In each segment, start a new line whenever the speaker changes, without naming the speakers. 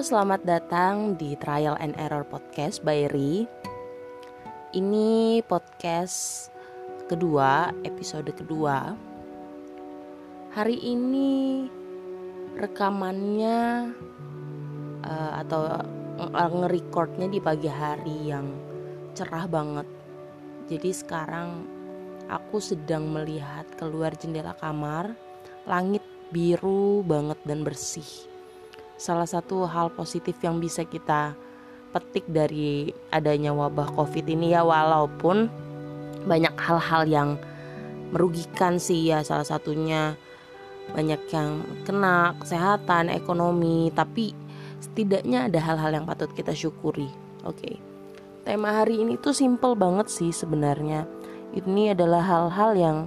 selamat datang di Trial and Error Podcast by Ri. Ini podcast kedua, episode kedua. Hari ini rekamannya uh, atau nge-recordnya di pagi hari yang cerah banget. Jadi sekarang aku sedang melihat keluar jendela kamar, langit biru banget dan bersih. Salah satu hal positif yang bisa kita petik dari adanya wabah Covid ini ya walaupun banyak hal-hal yang merugikan sih ya salah satunya banyak yang kena kesehatan, ekonomi, tapi setidaknya ada hal-hal yang patut kita syukuri. Oke. Okay. Tema hari ini tuh simple banget sih sebenarnya. Ini adalah hal-hal yang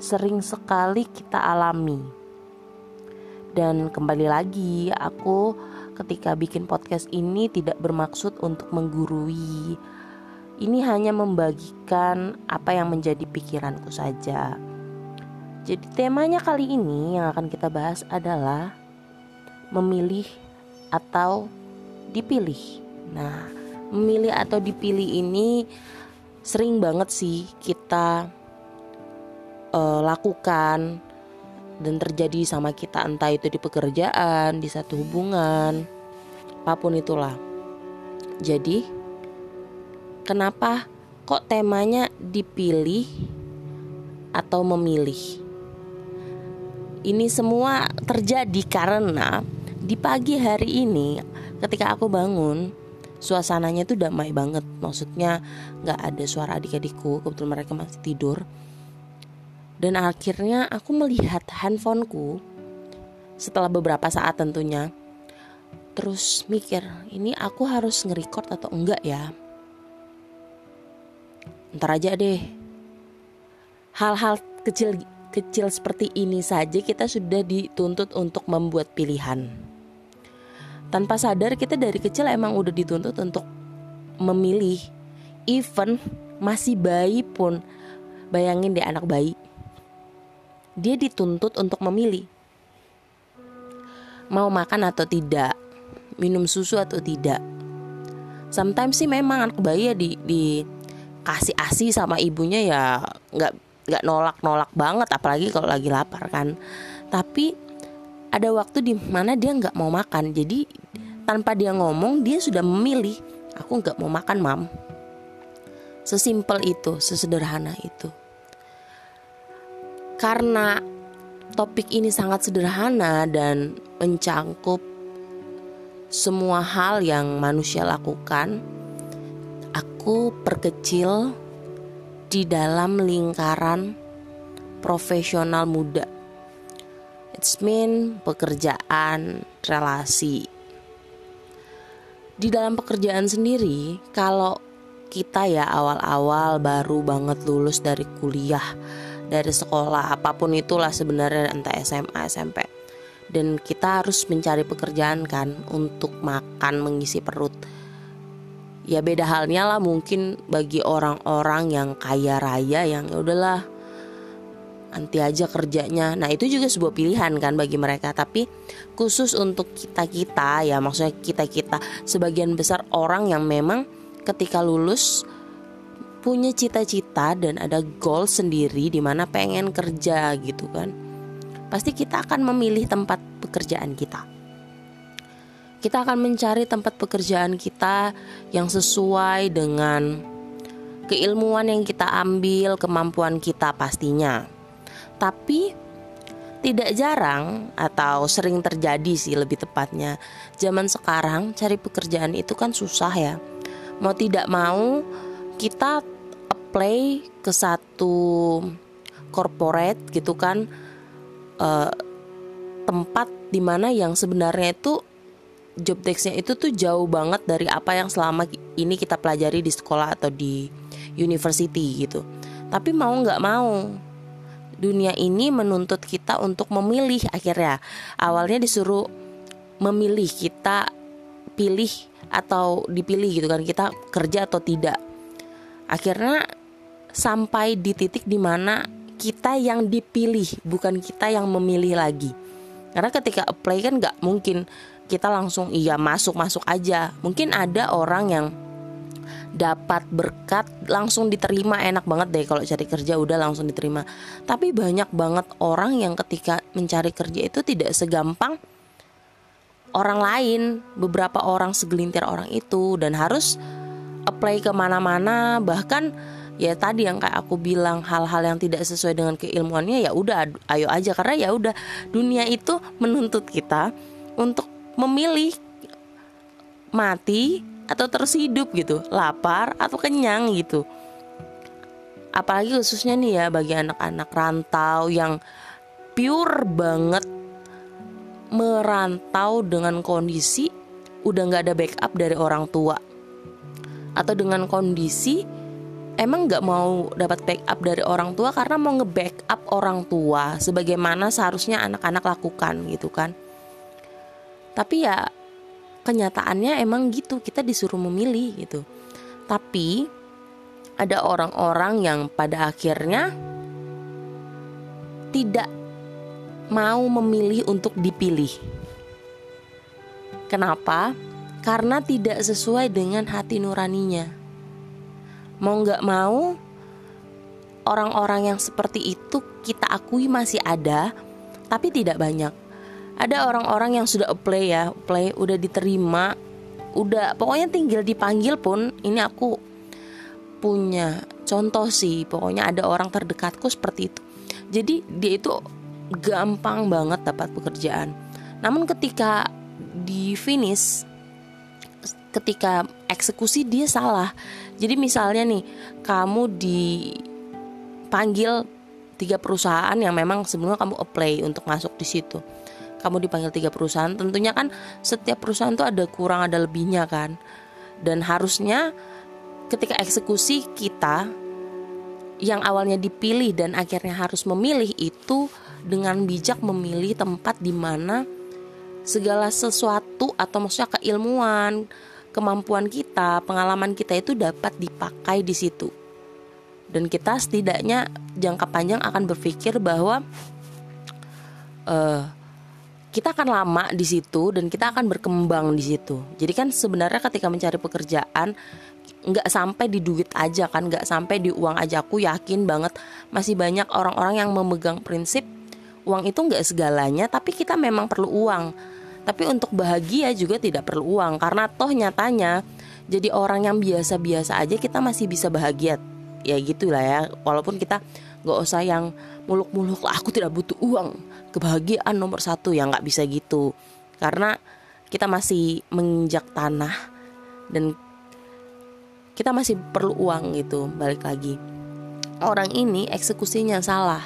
sering sekali kita alami. Dan kembali lagi, aku ketika bikin podcast ini tidak bermaksud untuk menggurui. Ini hanya membagikan apa yang menjadi pikiranku saja. Jadi temanya kali ini yang akan kita bahas adalah memilih atau dipilih. Nah, memilih atau dipilih ini sering banget sih kita uh, lakukan dan terjadi sama kita entah itu di pekerjaan, di satu hubungan, apa pun itulah. Jadi, kenapa kok temanya dipilih atau memilih? Ini semua terjadi karena di pagi hari ini ketika aku bangun suasananya tuh damai banget maksudnya nggak ada suara adik-adikku kebetulan mereka masih tidur dan akhirnya aku melihat handphoneku setelah beberapa saat tentunya. Terus mikir, ini aku harus nge-record atau enggak ya? Ntar aja deh. Hal-hal kecil kecil seperti ini saja kita sudah dituntut untuk membuat pilihan. Tanpa sadar kita dari kecil emang udah dituntut untuk memilih. Even masih bayi pun bayangin deh anak bayi dia dituntut untuk memilih mau makan atau tidak, minum susu atau tidak. Sometimes sih memang anak bayi ya di, di kasih asi sama ibunya ya nggak nggak nolak nolak banget apalagi kalau lagi lapar kan. Tapi ada waktu di mana dia nggak mau makan jadi tanpa dia ngomong dia sudah memilih aku nggak mau makan mam. Sesimpel itu, sesederhana itu karena topik ini sangat sederhana dan mencangkup semua hal yang manusia lakukan, aku perkecil di dalam lingkaran profesional muda. It's mean pekerjaan, relasi. Di dalam pekerjaan sendiri, kalau kita ya awal-awal baru banget lulus dari kuliah dari sekolah apa pun itulah sebenarnya entah SMA SMP dan kita harus mencari pekerjaan kan untuk makan mengisi perut. Ya beda halnya lah mungkin bagi orang-orang yang kaya raya yang ya udahlah nanti aja kerjanya. Nah itu juga sebuah pilihan kan bagi mereka. Tapi khusus untuk kita kita ya maksudnya kita kita sebagian besar orang yang memang ketika lulus punya cita-cita dan ada goal sendiri di mana pengen kerja gitu kan. Pasti kita akan memilih tempat pekerjaan kita. Kita akan mencari tempat pekerjaan kita yang sesuai dengan keilmuan yang kita ambil, kemampuan kita pastinya. Tapi tidak jarang atau sering terjadi sih lebih tepatnya zaman sekarang cari pekerjaan itu kan susah ya mau tidak mau kita apply ke satu corporate gitu kan uh, tempat di mana yang sebenarnya itu job desknya itu tuh jauh banget dari apa yang selama ini kita pelajari di sekolah atau di university gitu. Tapi mau nggak mau dunia ini menuntut kita untuk memilih akhirnya. Awalnya disuruh memilih kita pilih atau dipilih gitu kan kita kerja atau tidak. Akhirnya sampai di titik di mana kita yang dipilih bukan kita yang memilih lagi. Karena ketika apply kan nggak mungkin kita langsung iya masuk masuk aja. Mungkin ada orang yang dapat berkat langsung diterima. Enak banget deh kalau cari kerja udah langsung diterima. Tapi banyak banget orang yang ketika mencari kerja itu tidak segampang orang lain beberapa orang segelintir orang itu. Dan harus apply ke mana-mana bahkan ya tadi yang kayak aku bilang hal-hal yang tidak sesuai dengan keilmuannya ya udah ayo aja. Karena ya udah dunia itu menuntut kita untuk memilih mati atau terus hidup gitu lapar atau kenyang gitu. Apalagi khususnya nih ya bagi anak-anak rantau yang pure banget merantau dengan kondisi udah nggak ada backup dari orang tua. Atau dengan kondisi emang nggak mau dapat backup dari orang tua karena mau nge-backup orang tua sebagaimana seharusnya anak-anak lakukan gitu kan. Tapi ya kenyataannya emang gitu kita disuruh memilih gitu. Tapi ada orang-orang yang pada akhirnya tidak mau memilih untuk dipilih. Kenapa? Karena tidak sesuai dengan hati nuraninya mau nggak mau orang-orang yang seperti itu kita akui masih ada tapi tidak banyak. Ada orang-orang yang sudah apply ya apply udah diterima udah pokoknya tinggal dipanggil pun ini aku punya contoh sih pokoknya ada orang terdekatku seperti itu. Jadi dia itu gampang banget dapat pekerjaan. Namun ketika di finish ketika eksekusi dia salah. Jadi misalnya nih kamu dipanggil tiga perusahaan yang memang sebelumnya kamu apply untuk masuk di situ. Kamu dipanggil tiga perusahaan tentunya kan setiap perusahaan tuh ada kurang ada lebihnya kan. Dan harusnya ketika eksekusi kita yang awalnya dipilih dan akhirnya harus memilih itu dengan bijak memilih tempat di mana segala sesuatu atau maksudnya keilmuan, kemampuan kita, pengalaman kita itu dapat dipakai di situ. Dan kita setidaknya jangka panjang akan berpikir bahwa uh, kita akan lama di situ dan kita akan berkembang di situ. Jadi kan sebenarnya ketika mencari pekerjaan nggak sampai di duit aja kan, nggak sampai di uang aja. Aku yakin banget masih banyak orang-orang yang memegang prinsip uang itu nggak segalanya, tapi kita memang perlu uang. Tapi untuk bahagia juga tidak perlu uang karena toh nyatanya jadi orang yang biasa-biasa aja kita masih bisa bahagia. Ya gitulah ya, walaupun kita nggak usah yang muluk-muluk aku tidak butuh uang. Kebahagiaan nomor satu yang nggak bisa gitu. Karena kita masih menginjak tanah dan kita masih perlu uang gitu balik lagi. Orang ini eksekusinya salah.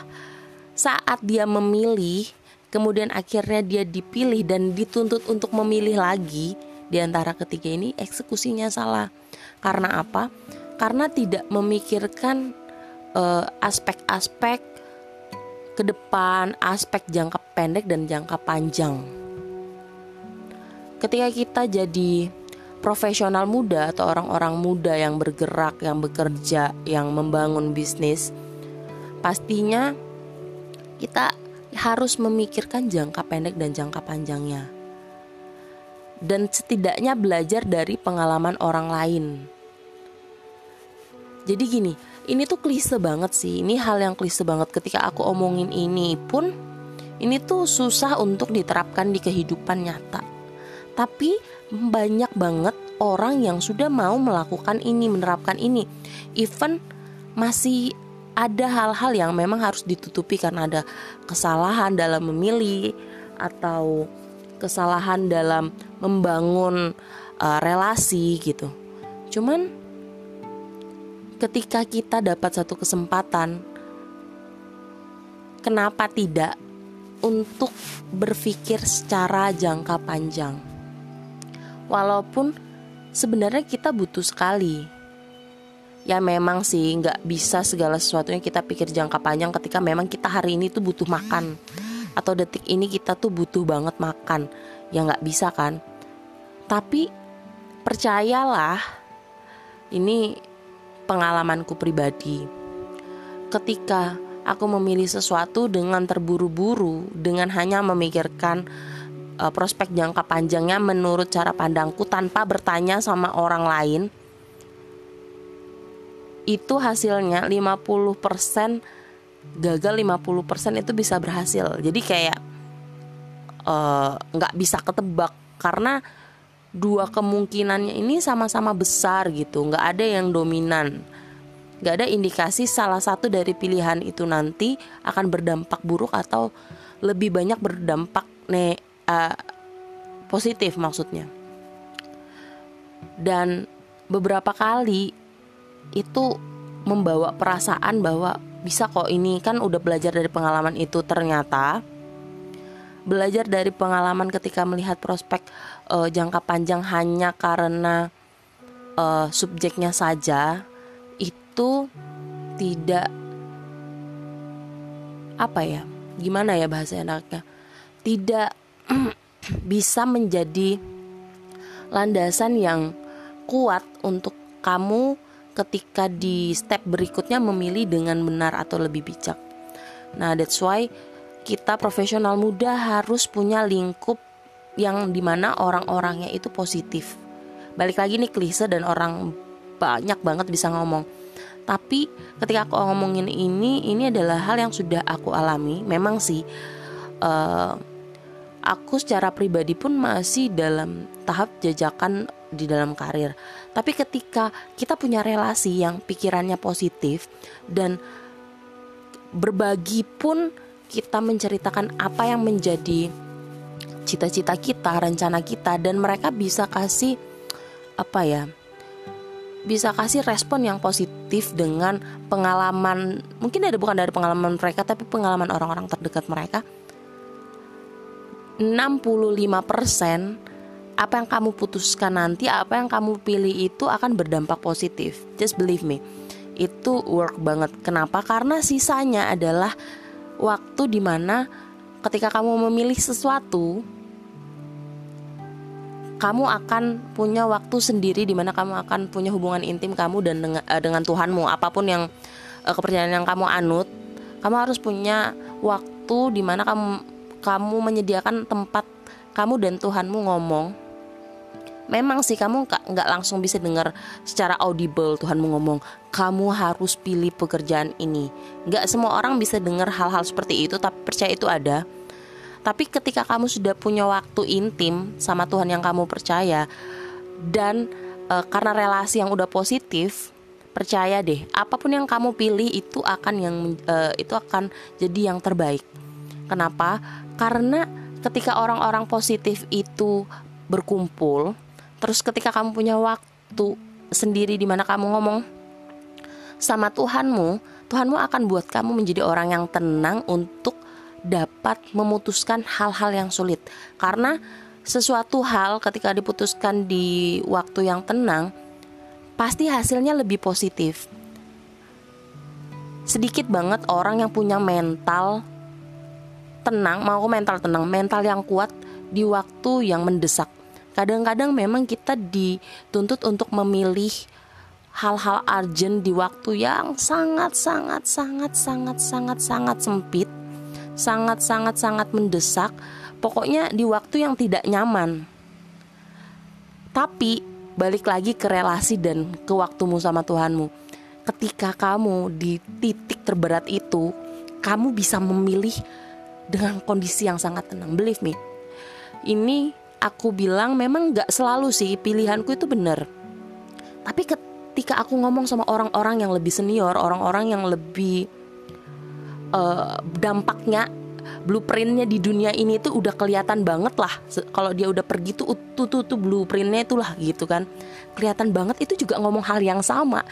Saat dia memilih kemudian akhirnya dia dipilih dan dituntut untuk memilih lagi. Di antara ketiga ini eksekusinya salah. Karena apa? Karena tidak memikirkan eh, aspek-aspek uh, ke depan, aspek jangka pendek dan jangka panjang. Ketika kita jadi profesional muda atau orang-orang muda yang bergerak, yang bekerja, yang membangun bisnis, pastinya kita harus memikirkan jangka pendek dan jangka panjangnya. Dan setidaknya belajar dari pengalaman orang lain. Jadi gini, ini tuh klise banget sih ini hal yang klise banget ketika aku omongin ini pun ini tuh susah untuk diterapkan di kehidupan nyata tapi banyak banget orang yang sudah mau melakukan ini menerapkan ini even masih ada hal-hal yang memang harus ditutupi karena ada kesalahan dalam memilih atau kesalahan dalam membangun uh, relasi gitu. Cuman ketika kita dapat satu kesempatan, kenapa tidak untuk berpikir secara jangka panjang? Walaupun sebenarnya kita butuh sekali. Ya memang sih nggak bisa segala sesuatunya kita pikir jangka panjang ketika memang kita hari ini tuh butuh makan. Atau detik ini kita tuh butuh banget makan. Ya nggak bisa kan? Tapi percayalah ini pengalamanku pribadi. Ketika aku memilih sesuatu dengan terburu-buru, dengan hanya memikirkan uh, prospek jangka panjangnya menurut cara pandangku tanpa bertanya sama orang lain itu hasilnya 50% gagal 50% itu bisa berhasil. Jadi kayak eh, nggak uh, bisa ketebak. Karena dua kemungkinannya ini sama-sama besar gitu. Nggak ada yang dominan. Nggak ada indikasi salah satu dari pilihan itu nanti akan berdampak buruk atau lebih banyak berdampak ne uh, positif maksudnya. Dan beberapa kali itu membawa perasaan bahwa bisa kok ini kan udah belajar dari pengalaman itu ternyata. Belajar dari pengalaman ketika melihat prospek uh, jangka panjang hanya karena uh, subjeknya saja itu tidak apa ya gimana ya bahasa enaknya tidak bisa menjadi landasan yang kuat untuk kamu ketika di step berikutnya memilih dengan benar atau lebih bijak. Nah, that's why kita profesional muda harus punya lingkup yang di mana orang-orangnya itu positif. Balik lagi nih klise dan orang banyak banget bisa ngomong tapi ketika aku ngomongin ini ini adalah hal yang sudah aku alami memang sih uh, aku secara pribadi pun masih dalam tahap jajakan di dalam karir tapi ketika kita punya relasi yang pikirannya positif dan berbagi pun kita menceritakan apa yang menjadi cita-cita kita, rencana kita dan mereka bisa kasih apa ya? bisa kasih respon yang positif dengan pengalaman mungkin ada bukan dari pengalaman mereka tapi pengalaman orang-orang terdekat mereka 65% apa yang kamu putuskan nanti apa yang kamu pilih itu akan berdampak positif. Just believe me. Itu work banget. Kenapa? Karena sisanya adalah waktu di mana ketika kamu memilih sesuatu kamu akan punya waktu sendiri di mana kamu akan punya hubungan intim kamu dan dengan, uh, dengan Tuhanmu. Apa pun yang uh, kepercayaan yang kamu anut kamu harus punya waktu di mana kamu kamu menyediakan tempat kamu dan Tuhanmu ngomong memang sih kamu nggak langsung bisa dengar secara audible Tuhanmu ngomong kamu harus pilih pekerjaan ini nggak semua orang bisa dengar hal-hal seperti itu tapi percaya itu ada tapi ketika kamu sudah punya waktu intim sama Tuhan yang kamu percaya dan e, karena relasi yang udah positif, percaya deh, apa pun yang kamu pilih itu akan yang e, itu akan jadi yang terbaik. Kenapa? Karena ketika orang-orang positif itu berkumpul, terus ketika kamu punya waktu sendiri di mana kamu ngomong sama Tuhanmu, Tuhanmu akan buat kamu menjadi orang yang tenang untuk dapat memutuskan hal-hal yang sulit. Karena sesuatu hal ketika diputuskan di waktu yang tenang pasti hasilnya lebih positif. Sedikit banget orang yang punya mental tenang mau mental tenang mental yang kuat di waktu yang mendesak kadang-kadang memang kita dituntut untuk memilih hal-hal urgent di waktu yang sangat sangat sangat sangat sangat sangat sempit sangat-sangat-sangat mendesak, pokoknya di waktu yang tidak nyaman. Tapi balik lagi ke relasi dan ke waktumu sama Tuhanmu. Ketika kamu di titik terberat itu, kamu bisa memilih dengan kondisi yang sangat tenang. Believe me, ini aku bilang memang gak selalu sih pilihanku itu benar. Tapi ketika aku ngomong sama orang-orang yang lebih senior, orang-orang yang lebih uh, dampaknya blueprintnya di dunia ini tuh udah kelihatan banget lah. Kalau dia udah pergi tuh tuh tuh, tuh blueprintnya itulah gitu kan. Kelihatan banget itu juga ngomong hal yang sama.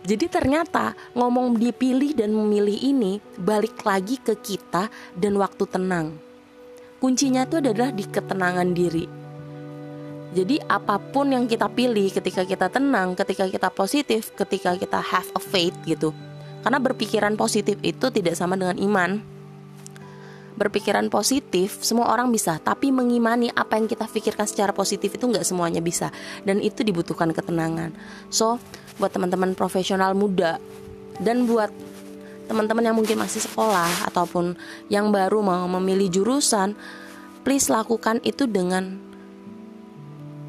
Jadi ternyata ngomong dipilih dan memilih ini balik lagi ke kita dan waktu tenang kuncinya itu adalah di ketenangan diri jadi apa pun yang kita pilih ketika kita tenang, ketika kita positif, ketika kita have a faith gitu, karena berpikiran positif itu tidak sama dengan iman. Berpikiran positif semua orang bisa, tapi mengimani apa yang kita pikirkan secara positif itu nggak semuanya bisa, dan itu dibutuhkan ketenangan. So, buat teman-teman profesional muda dan buat teman-teman yang mungkin masih sekolah ataupun yang baru mau memilih jurusan, please lakukan itu dengan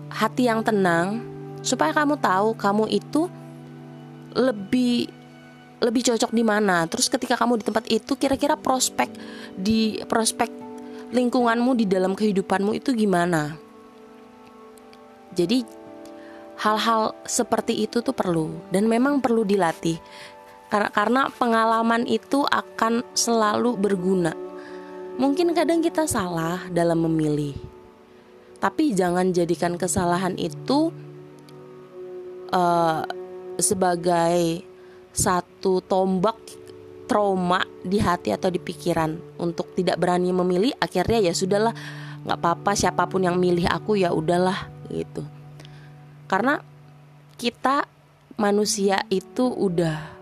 hati yang tenang supaya kamu tahu kamu itu lebih lebih cocok di mana. Terus ketika kamu di tempat itu kira-kira prospek di prospek lingkunganmu di dalam kehidupanmu itu gimana? Jadi hal-hal seperti itu tuh perlu dan memang perlu dilatih. Karena pengalaman itu akan selalu berguna. Mungkin kadang kita salah dalam memilih. Tapi jangan jadikan kesalahan itu uh, sebagai satu tombak trauma di hati atau di pikiran untuk tidak berani memilih akhirnya ya sudahlah nggak apa-apa siapa pun yang milih aku ya udahlah gitu karena kita manusia itu udah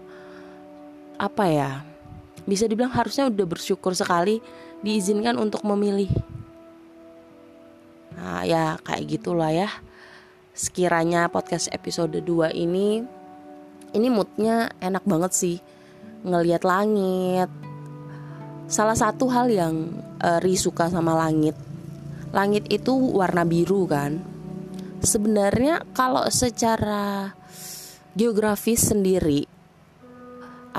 apa ya bisa dibilang harusnya udah bersyukur sekali diizinkan untuk memilih. Nah ya kayak gitulah ya. Sekiranya podcast episode 2 ini ini moodnya enak banget sih. Ngelihat langit. Salah satu hal yang uh, Ri suka sama langit. Langit itu warna biru kan. Sebenarnya kalau secara geografis sendiri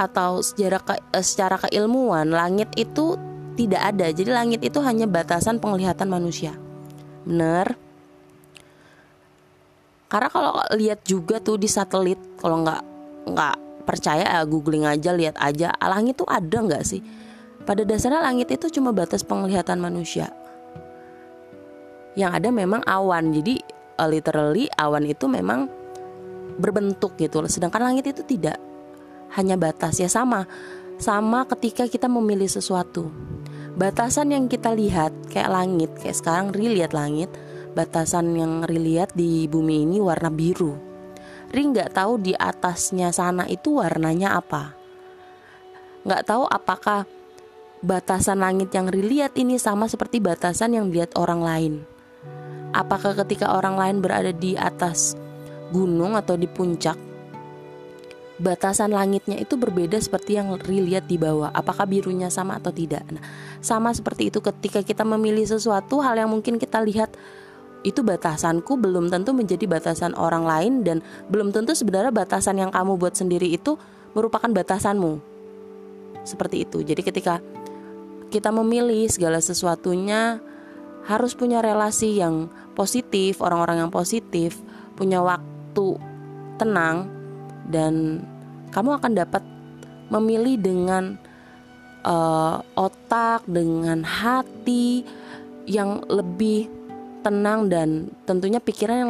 atau secara ke, eh, secara keilmuan langit itu tidak ada. Jadi langit itu hanya batasan penglihatan manusia. Bener karena kalau lihat juga tuh di satelit kalau nggak nggak percaya ya googling aja lihat aja langit itu ada nggak sih? Pada dasarnya langit itu cuma batas penglihatan manusia. Yang ada memang awan. Jadi uh, literally awan itu memang berbentuk gitu sedangkan langit itu tidak hanya batas ya sama sama ketika kita memilih sesuatu batasan yang kita lihat kayak langit kayak sekarang Ri lihat langit batasan yang Ri lihat di bumi ini warna biru Ri nggak tahu di atasnya sana itu warnanya apa. Nggak tahu apakah batasan langit yang Ri lihat ini sama seperti batasan yang dilihat orang lain. Apakah ketika orang lain berada di atas gunung atau di puncak, batasan langitnya itu berbeda seperti yang Ri lihat di bawah. Apakah birunya sama atau tidak? Nah, sama seperti itu ketika kita memilih sesuatu hal yang mungkin kita lihat itu batasanku belum tentu menjadi batasan orang lain dan belum tentu sebenarnya batasan yang kamu buat sendiri itu merupakan batasanmu. Seperti itu. Jadi ketika kita memilih segala sesuatunya harus punya relasi yang positif, orang-orang yang positif, punya waktu tenang dan kamu akan dapat memilih dengan uh, otak, dengan hati yang lebih tenang dan tentunya pikiran yang